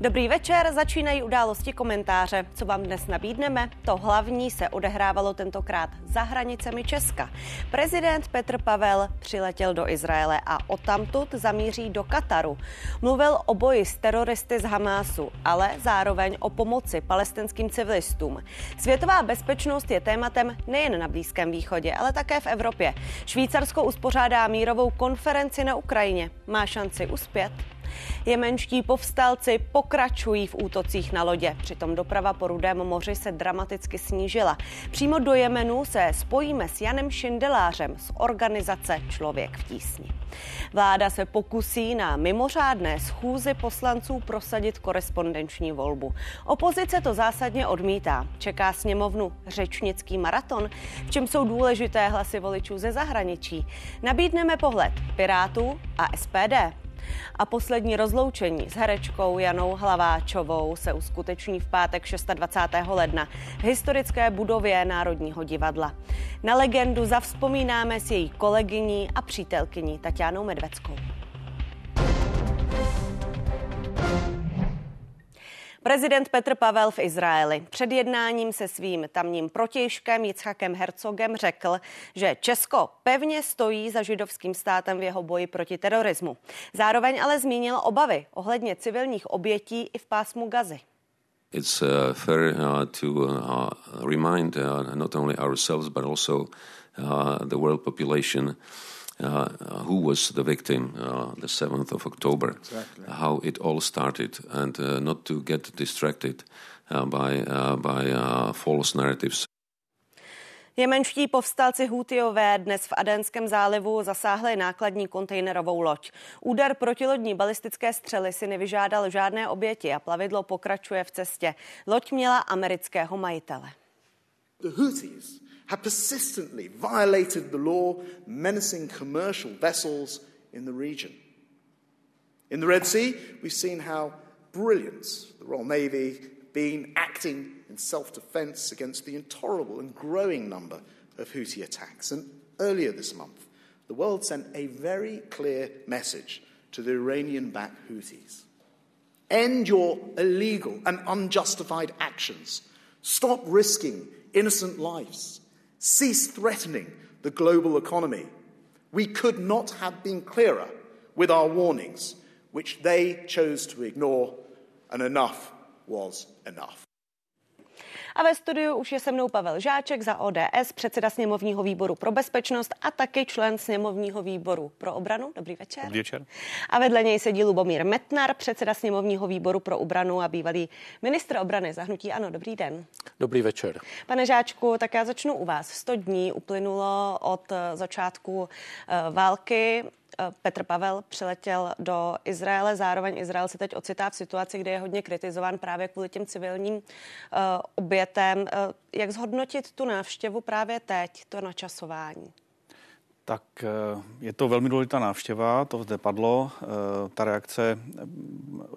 Dobrý večer, začínají události komentáře. Co vám dnes nabídneme? To hlavní se odehrávalo tentokrát za hranicemi Česka. Prezident Petr Pavel přiletěl do Izraele a odtamtud zamíří do Kataru. Mluvil o boji s teroristy z Hamásu, ale zároveň o pomoci palestinským civilistům. Světová bezpečnost je tématem nejen na Blízkém východě, ale také v Evropě. Švýcarsko uspořádá mírovou konferenci na Ukrajině. Má šanci uspět? Jemenští povstalci pokračují v útocích na lodě. Přitom doprava po Rudém moři se dramaticky snížila. Přímo do Jemenu se spojíme s Janem Šindelářem z organizace Člověk v tísni. Vláda se pokusí na mimořádné schůzi poslanců prosadit korespondenční volbu. Opozice to zásadně odmítá. Čeká sněmovnu řečnický maraton, v čem jsou důležité hlasy voličů ze zahraničí. Nabídneme pohled Pirátů a SPD. A poslední rozloučení s herečkou Janou Hlaváčovou se uskuteční v pátek 26. ledna v historické budově Národního divadla. Na legendu zavzpomínáme s její kolegyní a přítelkyní Tatianou Medveckou. Prezident Petr Pavel v Izraeli před jednáním se svým tamním protějškem Jicchakem Herzogem řekl, že Česko pevně stojí za židovským státem v jeho boji proti terorismu. Zároveň ale zmínil obavy ohledně civilních obětí i v pásmu Gazy. It's uh, fair uh, to uh, remind uh, not only ourselves but also uh, the world population uh, who was the victim uh, the 7th of October, exactly. how it all started, and uh, not to get distracted uh, by, uh, by uh, false narratives. Jemenští povstalci Hutiové dnes v Adenském zálivu zasáhli nákladní kontejnerovou loď. Úder protilodní balistické střely si nevyžádal žádné oběti a plavidlo pokračuje v cestě. Loď měla amerického majitele. The Houthis have persistently violated the law, menacing commercial vessels in the region. In the Red Sea, we've seen how brilliant the Royal Navy been acting in self defense against the intolerable and growing number of Houthi attacks. And earlier this month, the world sent a very clear message to the Iranian backed Houthis End your illegal and unjustified actions. Stop risking innocent lives. Cease threatening the global economy. We could not have been clearer with our warnings, which they chose to ignore, and enough was enough. A ve studiu už je se mnou Pavel Žáček za ODS, předseda sněmovního výboru pro bezpečnost a taky člen sněmovního výboru pro obranu. Dobrý večer. Dobrý večer. A vedle něj sedí Lubomír Metnar, předseda sněmovního výboru pro obranu a bývalý ministr obrany zahnutí. Ano, dobrý den. Dobrý večer. Pane Žáčku, tak já začnu u vás. 100 dní uplynulo od začátku eh, války. Eh, Petr Pavel přiletěl do Izraele. Zároveň Izrael se teď ocitá v situaci, kde je hodně kritizován právě kvůli těm civilním uh, obětem. Uh, jak zhodnotit tu návštěvu právě teď, to načasování? Tak je to velmi důležitá návštěva, to zde padlo. Ta reakce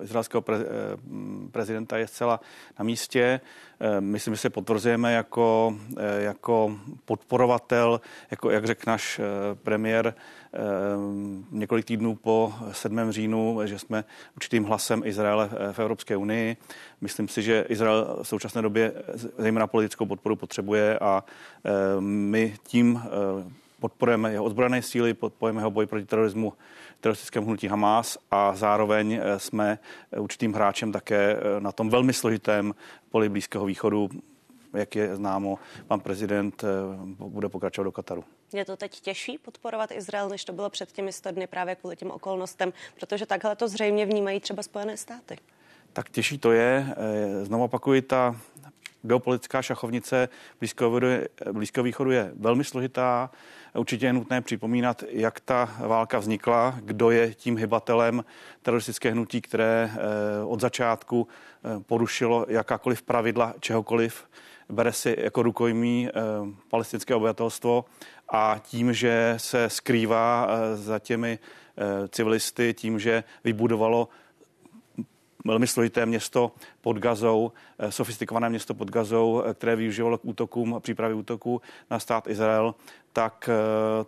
izraelského prezidenta je zcela na místě. Myslím, že se potvrzujeme jako, jako podporovatel, jako jak řekl náš premiér, několik týdnů po 7. říjnu, že jsme určitým hlasem Izraele v Evropské unii. Myslím si, že Izrael v současné době zejména politickou podporu potřebuje a my tím podporujeme jeho ozbrojené síly, podporujeme jeho boj proti terorismu, teroristickému hnutí Hamas a zároveň jsme určitým hráčem také na tom velmi složitém poli Blízkého východu, jak je známo, pan prezident bude pokračovat do Kataru. Je to teď těžší podporovat Izrael, než to bylo před těmi 100 dny právě kvůli těm okolnostem, protože takhle to zřejmě vnímají třeba Spojené státy. Tak těžší to je. Eh, znovu opakuji, ta geopolitická šachovnice Blízkého, východu je velmi složitá. Určitě je nutné připomínat, jak ta válka vznikla, kdo je tím hybatelem teroristické hnutí, které eh, od začátku eh, porušilo jakákoliv pravidla čehokoliv bere si jako rukojmí palestinské obyvatelstvo a tím, že se skrývá eh, za těmi eh, civilisty, tím, že vybudovalo velmi složité město pod Gazou, sofistikované město pod Gazou, které využívalo k útokům, přípravy útoků na stát Izrael, tak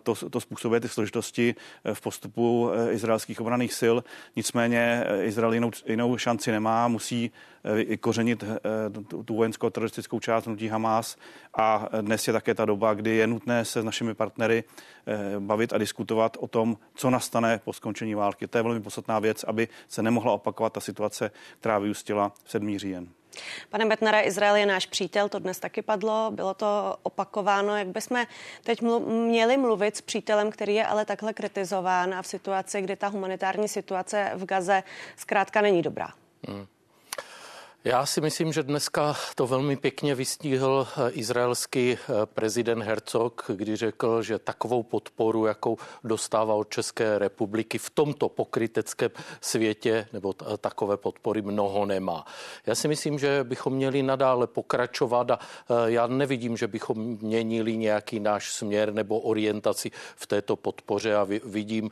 to, to způsobuje ty složitosti v postupu izraelských obraných sil. Nicméně Izrael jinou, jinou šanci nemá, musí kořenit tu vojenskou teroristickou část hnutí Hamas a dnes je také ta doba, kdy je nutné se s našimi partnery bavit a diskutovat o tom, co nastane po skončení války. To je velmi podstatná věc, aby se nemohla opakovat ta situace, která vyústila v 7. říjen. Pane Metnare, Izrael je náš přítel, to dnes taky padlo, bylo to opakováno. Jak bychom teď mlu- měli mluvit s přítelem, který je ale takhle kritizován a v situaci, kdy ta humanitární situace v Gaze zkrátka není dobrá? Hmm. Já si myslím, že dneska to velmi pěkně vystíhl eh, izraelský eh, prezident Herzog, kdy řekl, že takovou podporu, jakou dostává od České republiky v tomto pokryteckém světě, nebo takové podpory mnoho nemá. Já si myslím, že bychom měli nadále pokračovat a eh, já nevidím, že bychom měnili nějaký náš směr nebo orientaci v této podpoře a vidím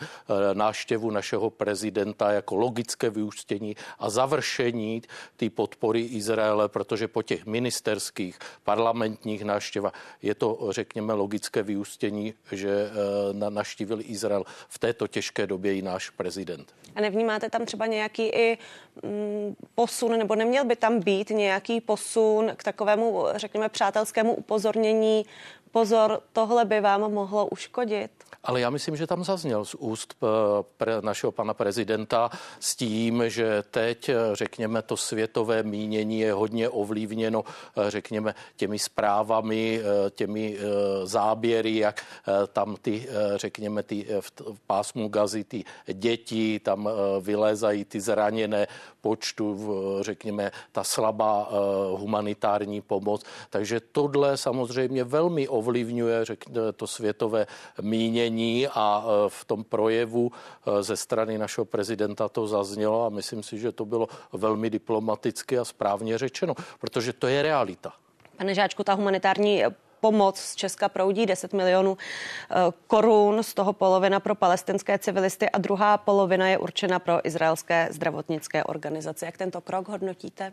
náštěvu našeho prezidenta jako logické vyústění a završení té podpory podpory Izraele, protože po těch ministerských, parlamentních návštěvách je to, řekněme, logické vyústění, že eh, naštívil Izrael v této těžké době i náš prezident. A nevnímáte tam třeba nějaký i mm, posun, nebo neměl by tam být nějaký posun k takovému, řekněme, přátelskému upozornění pozor, tohle by vám mohlo uškodit? Ale já myslím, že tam zazněl z úst eh, našeho pana prezidenta s tím, že teď, eh, řekněme, to světové mínění je hodně ovlivněno, eh, řekněme, těmi zprávami, těmi záběry, jak tam ty, řekněme, ty v pásmu gazy, ty děti tam vylézají, ty zraněné počtu, řekněme, ta slabá humanitární pomoc. Takže tohle samozřejmě velmi ovlivňuje ovlivňuje řek, to světové mínění a e, v tom projevu e, ze strany našeho prezidenta to zaznělo a myslím si, že to bylo velmi diplomaticky a správně řečeno, protože to je realita. Pane Žáčku, ta humanitární pomoc z Česka proudí 10 milionů e, korun, z toho polovina pro palestinské civilisty a druhá polovina je určena pro izraelské zdravotnické organizace. Jak tento krok hodnotíte?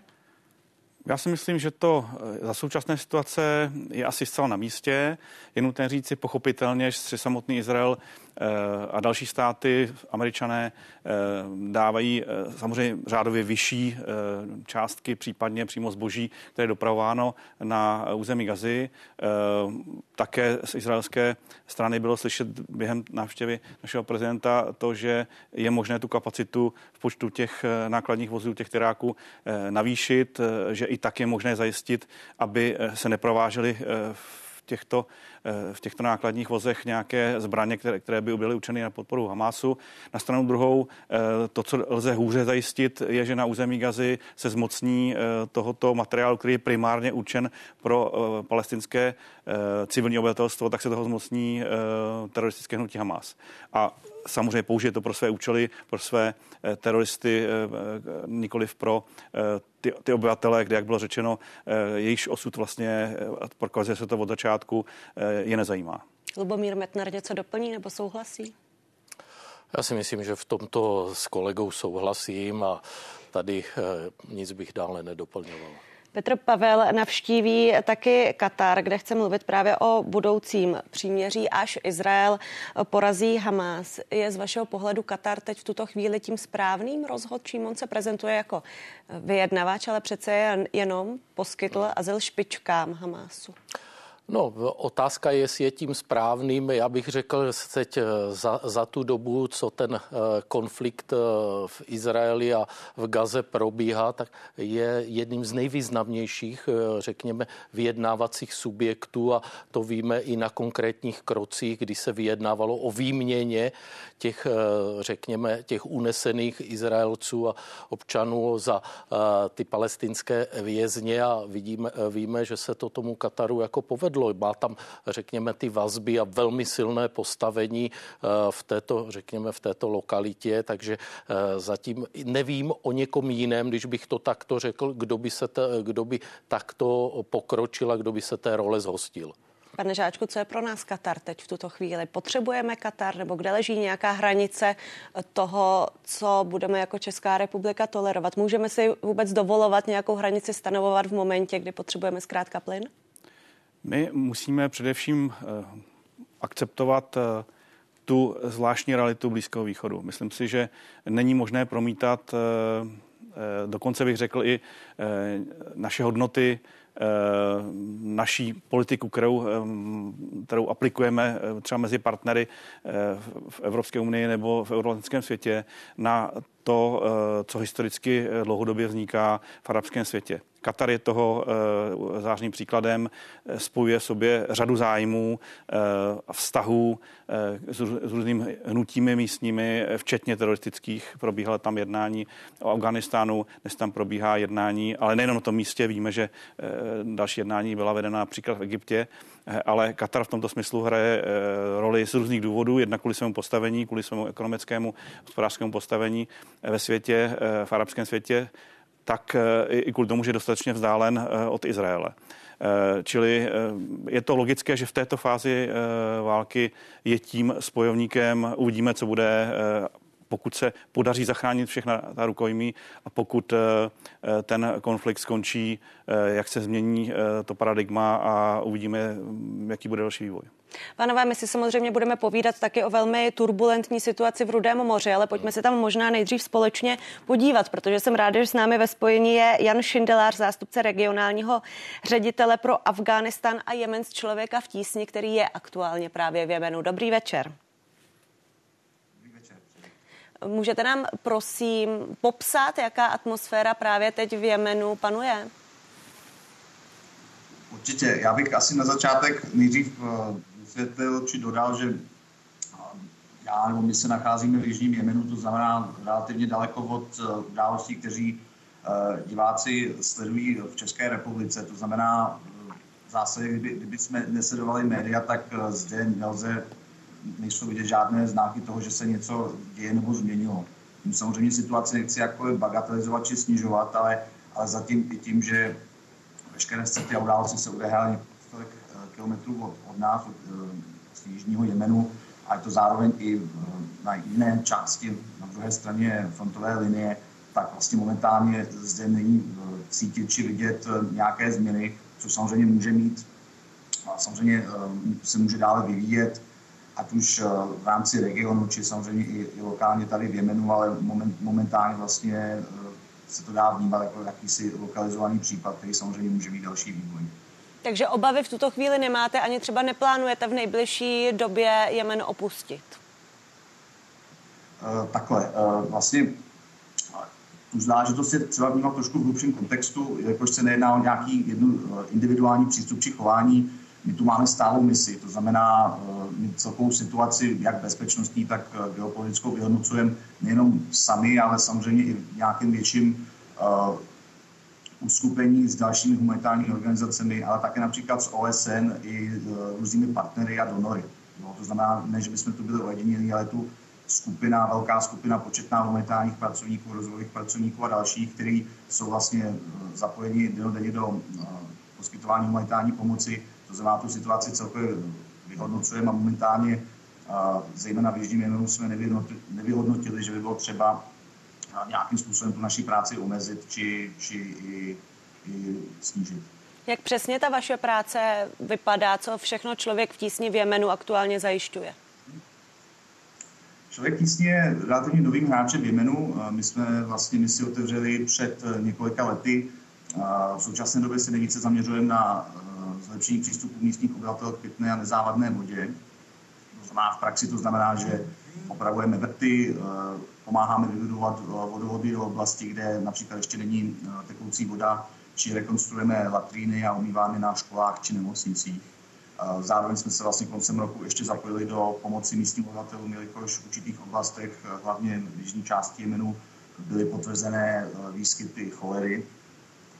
Já si myslím, že to eh, za současné situace je asi zcela na místě. Je nutné říci pochopitelně, že samotný Izrael a další státy, američané, eh, dávají eh, samozřejmě řádově vyšší částky, případně přímo zboží, které je dopravováno na území Gazy. Také z izraelské strany bylo slyšet během návštěvy našeho prezidenta to, že je možné tu kapacitu v počtu těch nákladních vozů, těch teráků navýšit, že i tak je možné zajistit, aby se neprovážely v těchto Eh, v těchto nákladních vozech nějaké zbraně, které, které by byly učeny na podporu Hamásu. Na stranu druhou eh, to, co lze hůře zajistit, je, že na území Gazy se zmocní eh, tohoto materiálu, který je primárně určen pro palestinské civilní obyvatelstvo, tak se toho zmocní teroristické hnutí Hamas. A samozřejmě použije to pro své účely, pro své teroristy, nikoliv pro ty, ty obyvatele, kde, jak bylo řečeno, jejíž osud vlastně, prokazuje se to od začátku, je nezajímá. Lubomír Metnar něco doplní nebo souhlasí? Já si myslím, že v tomto s kolegou souhlasím a tady eh, nic bych dále nedoplňoval. Petr Pavel navštíví taky Katar, kde chce mluvit právě o budoucím příměří, až Izrael porazí Hamas. Je z vašeho pohledu Katar teď v tuto chvíli tím správným rozhodčím? On se prezentuje jako vyjednavač, ale přece jenom poskytl azyl špičkám Hamásu. No, otázka je, jestli je tím správným. Já bych řekl, že teď eh, za, za tu dobu, co ten eh, konflikt eh, v Izraeli a v Gaze probíhá, tak je jedním z nejvýznamnějších, řekněme, vyjednávacích subjektů. A to víme i na konkrétních krocích, kdy se vyjednávalo o výměně těch, řekněme, těch unesených Izraelců a občanů za ty palestinské vězně. A vidíme, víme, že se to tomu Kataru jako povedlo povedlo. Má tam, řekněme, ty vazby a velmi silné postavení eh, v této, řekněme, v této lokalitě, takže eh, zatím nevím o někom jiném, když bych to takto řekl, kdo by, se te, kdo by takto pokročil a kdo by se té role zhostil. Pane Žáčku, co je pro nás Katar teď v tuto chvíli? Potřebujeme Katar nebo kde leží nějaká hranice toho, co budeme jako Česká republika tolerovat? Můžeme si vůbec dovolovat nějakou hranici stanovovat v momentě, kdy potřebujeme zkrátka plyn? My musíme především eh, akceptovat eh, tu zvláštní realitu Blízkého východu. Myslím si, že není možné promítat, eh, dokonce bych řekl i naše hodnoty naší politiku, kterou, kterou aplikujeme třeba mezi partnery v Evropské unii nebo v euroatlantickém světě na to, co historicky dlouhodobě vzniká v arabském světě. Katar je toho uh, zářným příkladem, spojuje v sobě řadu zájmů a vztahů s, různými hnutími místními, včetně teroristických. Probíhala tam jednání o Afganistánu, dnes tam probíhá jednání, ale nejen na tom místě, víme, že další jednání byla vedena například v Egyptě, ale Katar v tomto smyslu hraje roli z různých důvodů, jednak kvůli svému postavení, kvůli svému ekonomickému, hospodářskému postavení ve světě, v arabském světě, tak eh, i kvůli tomu, že je dostatečně vzdálen eh, od Izraele. Eh, čili je to logické, že v této fázi války je tím spojovníkem. Uvidíme, co bude pokud se podaří zachránit všechna ta rukojmí a pokud ten konflikt skončí, jak se změní to paradigma a uvidíme, jaký bude další vývoj. Pánové, my si samozřejmě budeme povídat taky o velmi turbulentní situaci v Rudém moři, ale pojďme se tam možná nejdřív společně podívat, protože jsem ráda, že s námi ve spojení je Jan Šindelář, zástupce regionálního ředitele pro Afghánistán a Jemen z člověka v tísni, který je aktuálně právě v Jemenu. Dobrý večer. Můžete nám prosím popsat, jaká atmosféra právě teď v Jemenu panuje? Určitě. Já bych asi na začátek nejdřív eh, vysvětlil či dodal, že já nebo my se nacházíme v Jižním Jemenu, to znamená relativně daleko od eh, událostí, kteří eh, diváci sledují v České republice. To znamená, eh, v zásadě, kdyby, kdyby jsme nesledovali média, tak zde nelze, nejsou vidět žádné znáky toho, že se něco děje nebo změnilo. Tím samozřejmě situaci nechci jako bagatelizovat či snižovat, ale, ale zatím i tím, že veškeré střety a události se odehrály kilometrů od, od nás, od, eh, z jižního Jemenu, a je to zároveň i eh, na jiné části, na druhé straně frontové linie, tak vlastně momentálně zde není eh, cítit či vidět nějaké změny, což samozřejmě může mít, a samozřejmě se může dále vyvíjet, ať už v rámci regionu, či samozřejmě i, i lokálně tady v Jemenu, ale moment, momentálně vlastně se to dá vnímat jako jakýsi lokalizovaný případ, který samozřejmě může mít další vývoj. Takže obavy v tuto chvíli nemáte, ani třeba neplánujete v nejbližší době Jemen opustit? Uh, takhle, uh, vlastně tu záležitost je třeba vnímat trošku v hlubším kontextu, jakož se nejedná o nějaký jednu individuální přístup či chování. My tu máme stálou misi, to znamená, my celkovou situaci, jak bezpečnostní, tak geopolitickou vyhodnocujeme nejenom sami, ale samozřejmě i v nějakým větším uskupení s dalšími humanitárními organizacemi, ale také například s OSN i e, různými partnery a donory. No, to znamená, ne, že bychom tu byli ojedinělí, ale tu skupina, velká skupina početná humanitárních pracovníků, rozvojových pracovníků a dalších, kteří jsou vlastně e, zapojeni denodenně do e, poskytování humanitární pomoci. To znamená, tu situaci celkově vyhodnocujeme a momentálně, zejména v Jižním Jemenu, jsme nevyhodnotili, že by bylo třeba nějakým způsobem tu naší práci omezit či, či i, i snížit. Jak přesně ta vaše práce vypadá? Co všechno člověk v tísni v Jemenu aktuálně zajišťuje? Člověk tísni je relativně novým hráčem v Jemenu. My jsme vlastně misi otevřeli před několika lety. V současné době se nejvíce zaměřujeme na eh, zlepšení přístupu místních obyvatel k pitné a nezávadné vodě. To znamená v praxi to znamená, že opravujeme vrty, eh, pomáháme vybudovat eh, vodovody do oblasti, kde například ještě není eh, tekoucí voda, či rekonstruujeme latríny a umýváme na školách či nemocnicích. Zároveň jsme se vlastně koncem roku ještě zapojili do pomoci místním obyvatelům, jelikož v určitých oblastech, hlavně v jižní části Jemenu, byly potvrzené výskyty cholery,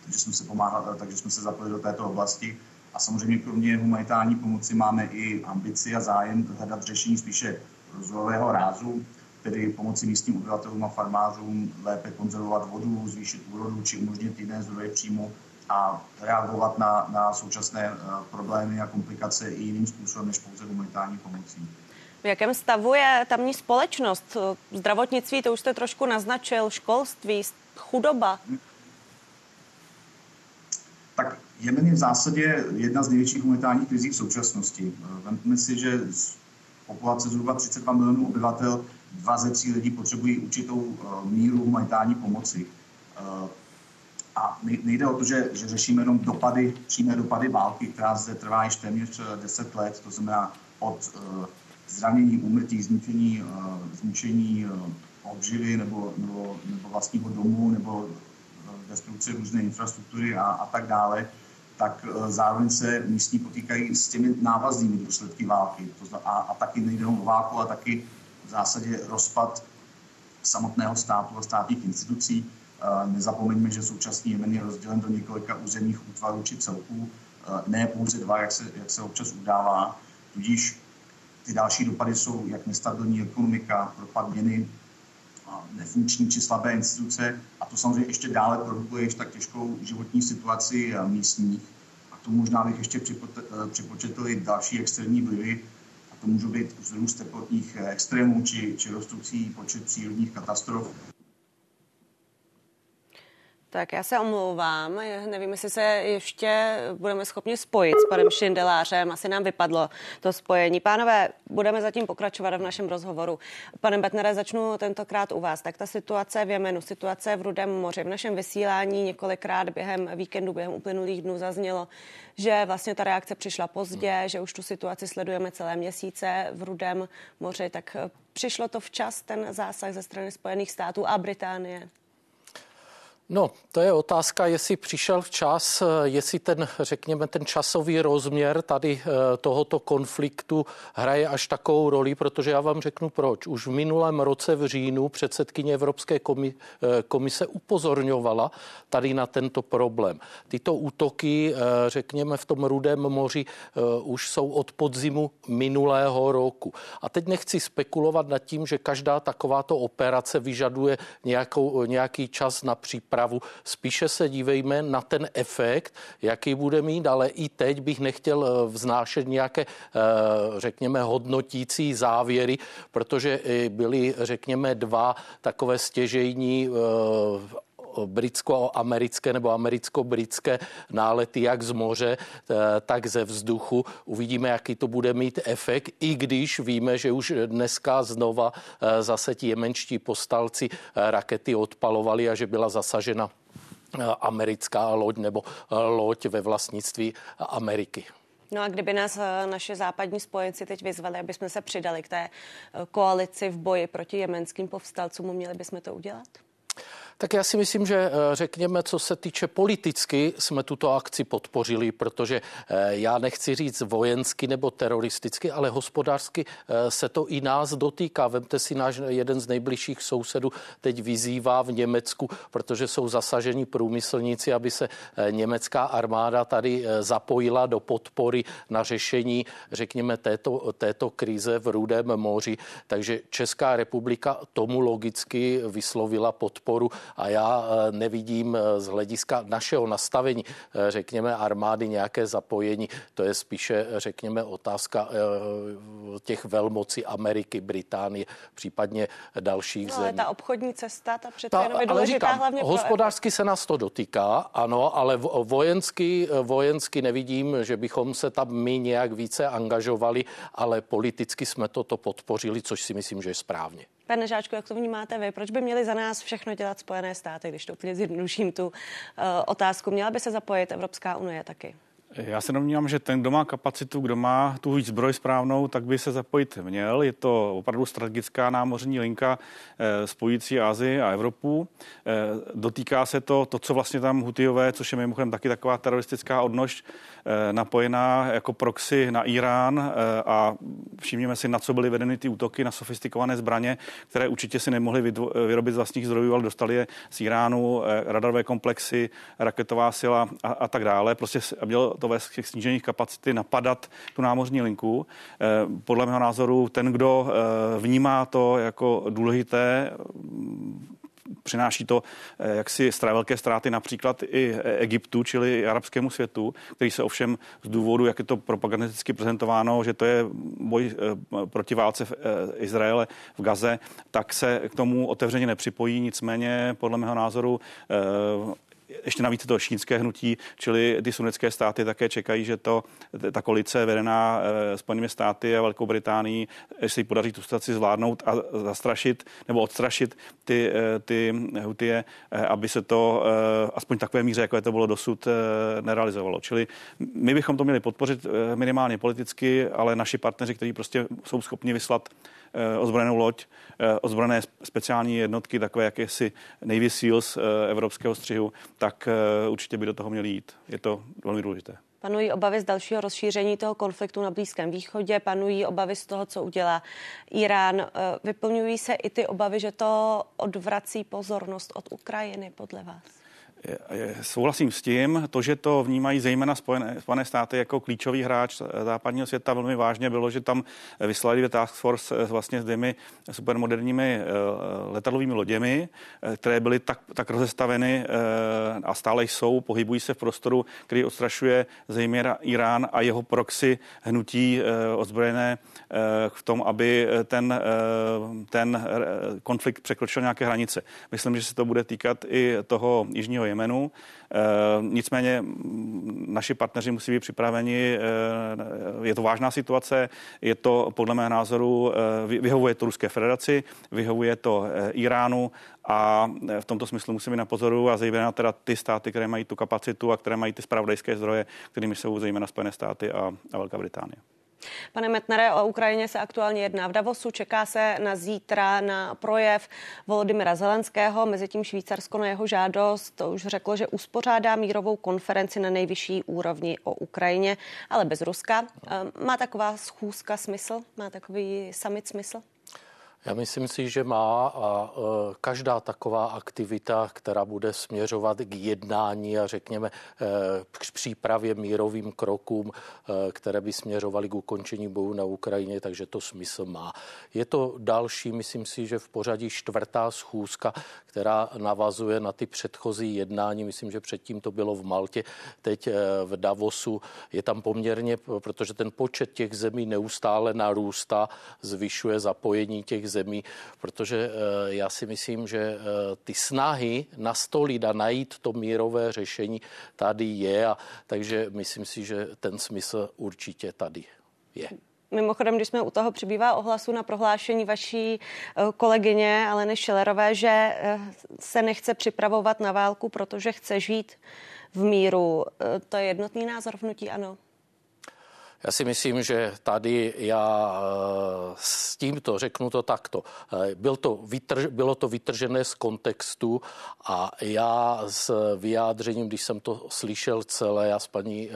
takže jsme se, pomáhali, takže jsme se zapojili do této oblasti. A samozřejmě kromě humanitární pomoci máme i ambici a zájem hledat řešení spíše rozvojového rázu, tedy pomoci místním obyvatelům a farmářům lépe konzervovat vodu, zvýšit úrodu či umožnit jiné zdroje příjmu, a reagovat na, na současné problémy a komplikace i jiným způsobem než pouze humanitární pomocí. V jakém stavu je tamní společnost? Zdravotnictví, to už jste trošku naznačil, školství, chudoba? Tak Jemen je v zásadě jedna z největších humanitárních krizí v současnosti. Vemme si, že z populace zhruba 32 milionů obyvatel, dva ze tří lidí potřebují určitou eh, míru humanitární pomoci. Eh, a nejde o to, že, že řešíme jenom dopady, přímé dopady války, která zde trvá již téměř 10 eh, let, to znamená od zranění, úmrtí, zničení, zničení obživy nebo, nebo, nebo vlastního domu nebo destrukce různé infrastruktury a, a tak dále, tak zároveň se místní potýkají s těmi návaznými důsledky války. A, a taky nejde o válku, a taky zásadě rozpad samotného státu a státních institucí. Eh, nezapomeňme, že současný Jemen je rozdělen do několika územních útvarů či celků, eh, ne pouze dva, jak se, jak se občas udává. Tudíž ty další dopady jsou jak nestabilní ekonomika, propad měny, nefunkční či slabé instituce a to samozřejmě ještě dále prohlubuje ještě tak těžkou životní situaci místních. A to možná bych ještě připočetl i další externí vlivy, to můžou být vzrůst teplotních extrémů či, či rostoucí počet přírodních katastrof. Tak já se omlouvám, nevím, jestli se ještě budeme schopni spojit s panem Šindelářem, asi nám vypadlo to spojení. Pánové, budeme zatím pokračovat v našem rozhovoru. Pane Betnere, začnu tentokrát u vás. Tak ta situace v Jemenu, situace v Rudém moři. V našem vysílání několikrát během víkendu, během uplynulých dnů zaznělo, že vlastně ta reakce přišla pozdě, že už tu situaci sledujeme celé měsíce v Rudém moři. Tak přišlo to včas, ten zásah ze strany Spojených států a Británie? No, to je otázka, jestli přišel včas, jestli ten, řekněme, ten časový rozměr tady eh, tohoto konfliktu hraje až takovou roli, protože já vám řeknu proč. Už v minulém roce v říjnu předsedkyně Evropské eh, komise upozorňovala tady na tento problém. Tyto útoky, eh, řekněme, v tom Rudém moři už jsou od podzimu minulého roku. A teď nechci spekulovat nad tím, že každá takováto operace vyžaduje nějakou, nějaký čas na přípravu přípravu. Spíše se dívejme na ten efekt, jaký bude mít, ale i teď bych nechtěl eh, vznášet nějaké, eh, řekněme, hodnotící závěry, protože byly, řekněme, dva takové stěžejní eh, britsko-americké nebo americko-britské nálety jak z moře, tak ze vzduchu. Uvidíme, jaký to bude mít efekt, i když víme, že už dneska znova zase ti jemenští postalci rakety odpalovali a že byla zasažena americká loď nebo loď ve vlastnictví Ameriky. No a kdyby nás naše západní spojenci teď vyzvali, aby jsme se přidali k té koalici v boji proti jemenským povstalcům, měli bychom to udělat? Tak já si myslím, že eh, řekněme, co se týče politicky, jsme tuto akci podpořili, protože eh, já nechci říct vojensky nebo teroristicky, ale hospodářsky eh, se to i nás dotýká. Vemte si náš jeden z nejbližších sousedů teď vyzývá v Německu, protože jsou zasaženi průmyslníci, aby se německá armáda tady zapojila do podpory na řešení, řekněme, této, této krize v Rudém moři. Takže Česká republika tomu logicky vyslovila podporu a já eh, nevidím eh, z hlediska našeho nastavení, eh, řekněme, armády nějaké zapojení. To je spíše, řekněme, otázka těch velmocí Ameriky, Británie, případně dalších no, zemí. Ale ta obchodní cesta, ta přece jenom je důležitá říkám, hlavně Hospodářsky se nás to dotýká, ano, ale vojensky, vojensky nevidím, že bychom se tam my nějak více angažovali, ale politicky jsme toto podpořili, což si myslím, že je správně. Pane Žáčku, jak to vnímáte vy? Proč by měli za nás všechno dělat Spojené státy, když to úplně zjednoduším tu uh, otázku? Měla by se zapojit Evropská unie taky? Já se domnívám, že ten, kdo má kapacitu, kdo má tu zbroj správnou, tak by se zapojit měl. Je to opravdu strategická námořní linka eh, spojící Asii a Evropu. Eh, dotýká se to, to, co vlastně tam Hutijové, což je mimochodem taky taková teroristická odnož, napojená jako proxy na Irán eh, a všimněme si, na co byly vedeny ty útoky na sofistikované zbraně, které určitě si nemohli vyrobit z vlastních zdrojů, ale dostali je z Iránu, eh, radarové komplexy, raketová sila a, a tak dále. Prostě mělo to ve těch snížených kapacity napadat tu námořní linku. Eh, podle mého názoru ten, kdo eh, vnímá to jako důležité, přináší to jaksi velké ztráty například i Egyptu, čili arabskému světu, který se ovšem z důvodu, jak je to propagandisticky prezentováno, že to je boj proti válce v Izraele v Gaze, tak se k tomu otevřeně nepřipojí. Nicméně podle mého názoru ještě navíc to šínské hnutí, čili ty sunnické státy také čekají, že to, ta koalice vedená eh, Spojenými státy a Velkou Británií si podaří tu situaci zvládnout a zastrašit nebo odstrašit ty, eh, ty hutie, eh, aby se to aspoň takové míře, jako je to bylo dosud, nerealizovalo. Čili my bychom to měli podpořit minimálně politicky, ale naši partneři, kteří prostě jsou schopni vyslat ozbrojenou loď, ozbrojené speciální jednotky, takové jakési Navy SEALs evropského střihu, tak eh, určitě by do toho měli jít. Je to velmi důležité. Panují obavy z dalšího rozšíření toho konfliktu na Blízkém východě, panují obavy z toho, co udělá Irán. Eh, vyplňují se i ty obavy, že to odvrací pozornost od Ukrajiny, podle vás? Souhlasím s tím, to, že to vnímají zejména Spojené, Spojené státy jako klíčový hráč západního světa velmi vážně bylo, že tam vyslali task force vlastně s těmi supermoderními eh, letadlovými loděmi, eh, které byly tak, tak rozestaveny eh, a stále jsou, pohybují se v prostoru, který odstrašuje zejména Irán a jeho proxy hnutí ozbrojené v tom, aby ten, ten konflikt překročil nějaké hranice. Myslím, že se to bude týkat i toho jižního Jemenu. Eh, nicméně naši partneři musí být připraveni. Eh, je to vážná situace, je to podle mého názoru, eh, vyhovuje to Ruské federaci, vyhovuje to Iránu a v tomto smyslu musíme na pozoru a zejména teda ty státy, které mají tu kapacitu a které mají ty spravodajské zdroje, kterými jsou zejména Spojené státy a, a Velká Británie. Pane Metnere, o Ukrajině se aktuálně jedná v Davosu. Čeká se na zítra na projev Volodymyra Zelenského. Mezitím Švýcarsko na jeho žádost to už řeklo, že uspořádá mírovou konferenci na nejvyšší úrovni o Ukrajině, ale bez Ruska. Ehm, má taková schůzka smysl? Má takový summit smysl? Já myslím si, že má a e, každá taková aktivita, která bude směřovat k jednání a řekněme e, k přípravě mírovým krokům, e, které by směřovaly k ukončení bojů na Ukrajině, takže to smysl má. Je to další, myslím si, že v pořadí čtvrtá schůzka, která navazuje na ty předchozí jednání. Myslím, že předtím to bylo v Maltě, teď v Davosu. Je tam poměrně, protože ten počet těch zemí neustále narůstá, zvyšuje zapojení těch zemí, protože eh, já si myslím, že eh, ty snahy nastolit a najít to mírové řešení tady je, a takže myslím si, že ten smysl určitě tady je. Mimochodem, když jsme u toho přibývá ohlasu na prohlášení vaší eh, kolegyně Aleny Šilerové, že se nechce připravovat na válku, protože chce žít v míru. To je jednotný názor vnutí, ano? Já si myslím, že tady já eh, s tímto řeknu to takto. Eh, byl to vytrž, bylo to vytržené z kontextu a já s vyjádřením, když jsem to slyšel celé, já s paní eh,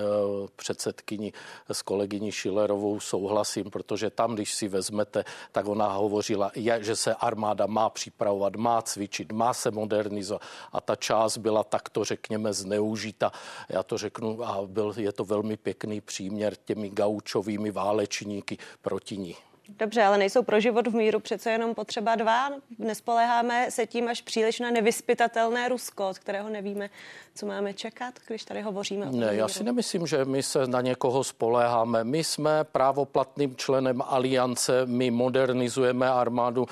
předsedkyní, s kolegyní Šilerovou souhlasím, protože tam, když si vezmete, tak ona hovořila, že se armáda má připravovat, má cvičit, má se modernizovat a ta část byla takto, řekněme, zneužita. Já to řeknu a byl, je to velmi pěkný příměr těmi gaučovými válečníky proti ní. Dobře, ale nejsou pro život v míru přece jenom potřeba dva. Nespoleháme se tím až příliš na nevyspytatelné Rusko, od kterého nevíme, co máme čekat, když tady hovoříme o Ne, já si nemyslím, že my se na někoho spoléháme. My jsme právoplatným členem aliance, my modernizujeme armádu,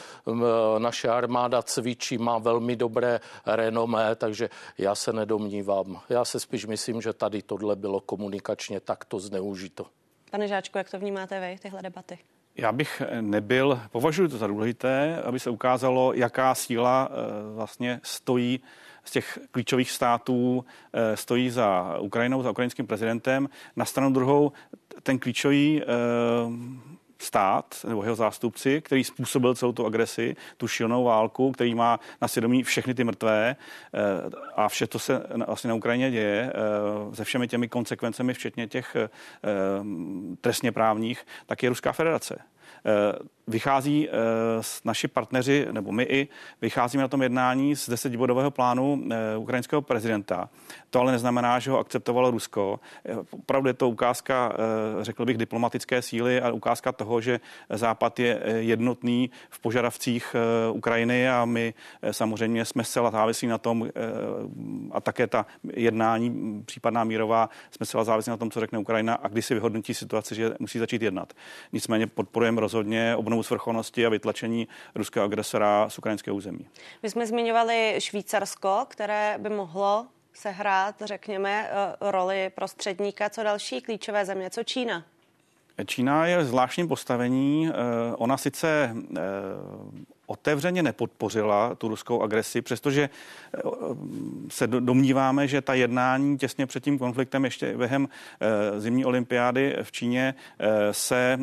naše armáda cvičí, má velmi dobré renomé, takže já se nedomnívám. Já se spíš myslím, že tady tohle bylo komunikačně takto zneužito. Pane Žáčku, jak to vnímáte vy, tyhle debaty? Já bych nebyl, považuji to za důležité, aby se ukázalo, jaká síla eh, vlastně stojí z těch klíčových států, eh, stojí za Ukrajinou, za ukrajinským prezidentem. Na stranu druhou ten klíčový eh, stát nebo jeho zástupci, který způsobil celou tu agresi, tu šilnou válku, který má na svědomí všechny ty mrtvé eh, a vše, to se vlastně na Ukrajině děje eh, se všemi těmi konsekvencemi, včetně těch eh, trestně právních, tak je Ruská federace. Vychází uh, naši partneři, nebo my i, vycházíme na tom jednání z desetibodového plánu uh, ukrajinského prezidenta. To ale neznamená, že ho akceptovalo Rusko. Opravdu je to ukázka, řekl bych, diplomatické síly a ukázka toho, že Západ je jednotný v požadavcích Ukrajiny a my samozřejmě jsme zcela závislí na tom a také ta jednání, případná mírová, jsme zcela závislí na tom, co řekne Ukrajina a kdy si vyhodnotí situaci, že musí začít jednat. Nicméně podporujeme rozhodně obnovu svrchovanosti a vytlačení ruského agresora z ukrajinského území. My jsme zmiňovali Švýcarsko, které by mohlo sehrát, řekněme, eh, roli prostředníka. Co další klíčové země? Co Čína? Čína je v zvláštním postavení. Eh, ona sice eh, otevřeně nepodpořila tu ruskou agresi, přestože se domníváme, že ta jednání těsně před tím konfliktem ještě během zimní olympiády v Číně se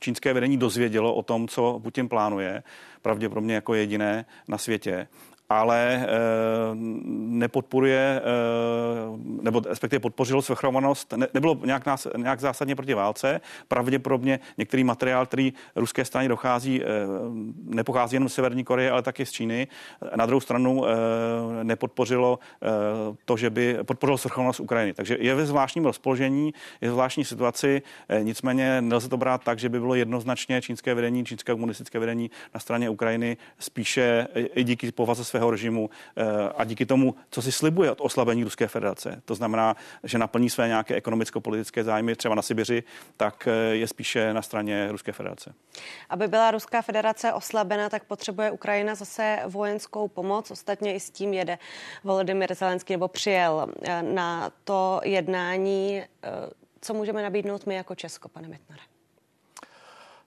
čínské vedení dozvědělo o tom, co Putin plánuje, pravděpodobně jako jediné na světě ale e, nepodporuje, e, nebo respektive podpořilo svrchovanost, ne, nebylo nějak, nás, nějak zásadně proti válce. Pravděpodobně některý materiál, který ruské straně dochází, e, nepochází jen z Severní Koreje, ale taky z Číny. Na druhou stranu nepodpořilo to, že by podpořilo svrchovanost Ukrajiny. Takže je ve zvláštním rozpoložení, je ve zvláštní situaci, nicméně nelze to brát tak, že by bylo jednoznačně čínské vedení, čínské komunistické vedení na straně Ukrajiny spíše i díky povaze svého režimu eh, a díky tomu, co si slibuje od oslabení Ruské federace, to znamená, že naplní své nějaké ekonomicko-politické zájmy třeba na Sibiři, tak eh, je spíše na straně Ruské federace. Aby byla Ruská federace oslabena, tak potřebuje Ukrajina zase vojenskou pomoc. Ostatně i s tím jede Volodymyr Zelenský nebo přijel eh, na to jednání. Co můžeme nabídnout my jako Česko, pane Metnare?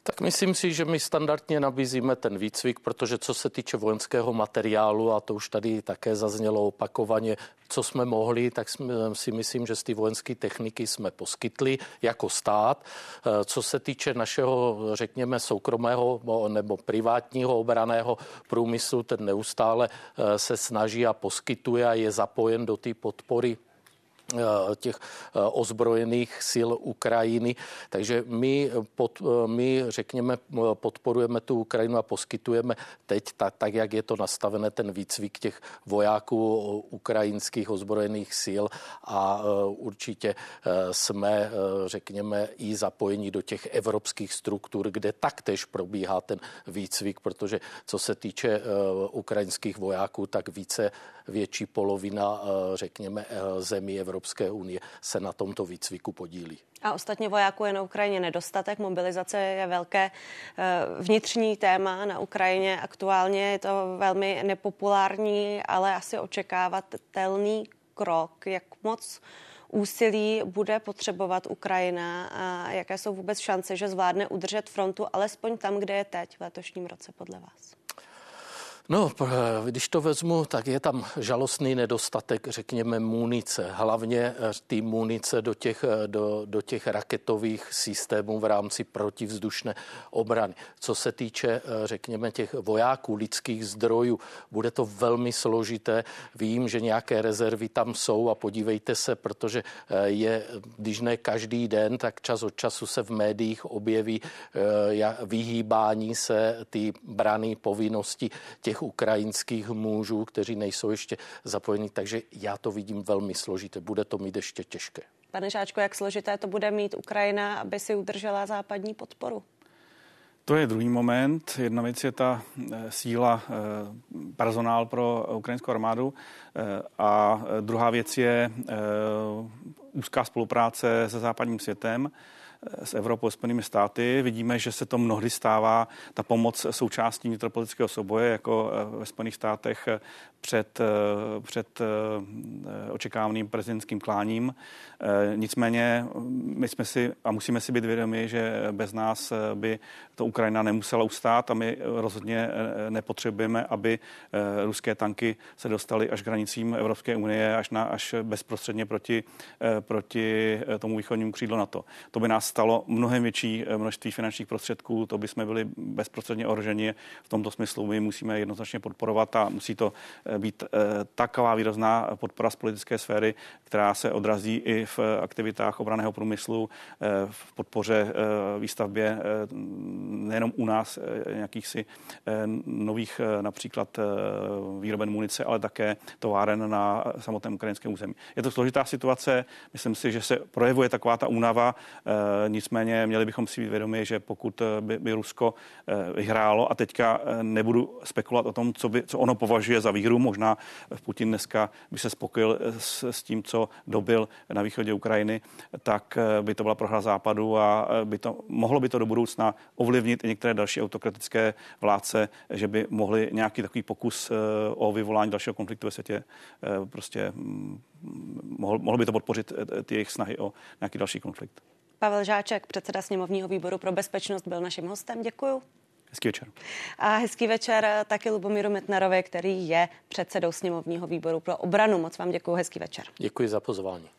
Tak myslím si, že my standardně nabízíme ten výcvik, protože co se týče vojenského materiálu, a to už tady také zaznělo opakovaně, co jsme mohli, tak si myslím, že z té vojenské techniky jsme poskytli jako stát. E, co se týče našeho, řekněme, soukromého nebo privátního obraného průmyslu, ten neustále e, se snaží a poskytuje a je zapojen do té podpory Eh, těch eh, ozbrojených sil Ukrajiny. Takže my, pod, eh, my řekněme, podporujeme tu Ukrajinu a poskytujeme teď, tak, tak jak je to nastavené, ten výcvik těch vojáků ukrajinských ozbrojených sil a určitě jsme, řekněme, i zapojeni do těch evropských struktur, kde taktéž probíhá ten výcvik, protože co se týče ukrajinských vojáků, tak více větší polovina, řekněme, zemí Evropy Evropské unie se na tomto výcviku podílí. A ostatně vojáků je na Ukrajině nedostatek. Mobilizace je velké eh, vnitřní téma na Ukrajině. Aktuálně je to velmi nepopulární, ale asi očekávatelný krok. Jak moc úsilí bude potřebovat Ukrajina a jaké jsou vůbec šance, že zvládne udržet frontu alespoň tam, kde je teď v letošním roce podle vás? No, když to vezmu, tak je tam žalostný nedostatek, řekněme, munice. Hlavně eh, ty munice do těch, eh, do, do těch raketových systémů v rámci protivzdušné obrany. Co se týče, eh, řekněme, těch vojáků, lidských zdrojů, bude to velmi složité. Vím, že nějaké rezervy tam jsou a podívejte se, protože je, když ne každý den, tak čas od času se v médiích objeví vyhýbání se ty brany povinnosti těch těch ukrajinských mužů, kteří nejsou ještě zapojeni, takže já to vidím velmi složité. Bude to mít ještě těžké. Pane Žáčko, jak složité to bude mít Ukrajina, aby si udržela západní podporu? To je druhý moment. Jedna věc je ta eh, síla, eh, personál pro ukrajinskou armádu eh, a druhá věc je úzká spolupráce se západním světem s Evropou, Spojenými státy. Vidíme, že se to mnohdy stává ta pomoc součástí vnitropolitického souboje, jako ve Spojených státech před, eh, před eh, očekávaným prezidentským kláním. Eh, nicméně my jsme si a musíme si být vědomi, že bez nás by to Ukrajina nemusela ustát a my rozhodně nepotřebujeme, aby ruské tanky se dostaly až k hranicím Evropské unie, až, na, až bezprostředně proti, proti tomu východnímu křídlu NATO. To by nás nás stalo mnohem větší množství finančních prostředků, to by jsme byli bezprostředně ohroženi. V tomto smyslu my musíme jednoznačně podporovat a musí to být taková výrazná podpora z politické sféry, která se odrazí i v aktivitách obraného průmyslu, v podpoře výstavbě nejenom u nás nějakých si nových například výroben munice, ale také továren na samotném ukrajinském území. Je to složitá situace, myslím si, že se projevuje taková ta únava, nicméně měli bychom si být vědomi, že pokud by, by Rusko vyhrálo a teďka nebudu spekulovat o tom, co, by, co ono považuje za výhru, možná v Putin dneska by se spokojil s, s tím, co dobil na východě Ukrajiny, tak by to byla prohra západu a by to, mohlo by to do budoucna ovlivnit i některé další autokratické vládce, že by mohli nějaký takový pokus o vyvolání dalšího konfliktu ve světě prostě mm, mohl, mohl by to podpořit eh, ty jejich snahy o nějaký další konflikt. Pavel Žáček, předseda sněmovního výboru pro bezpečnost, byl naším hostem. Děkuju. Hezký večer. A hezký večer taky Lubomíru Metnarovi, který je předsedou sněmovního výboru pro obranu. Moc vám děkuji, hezký večer. Děkuji za pozvání.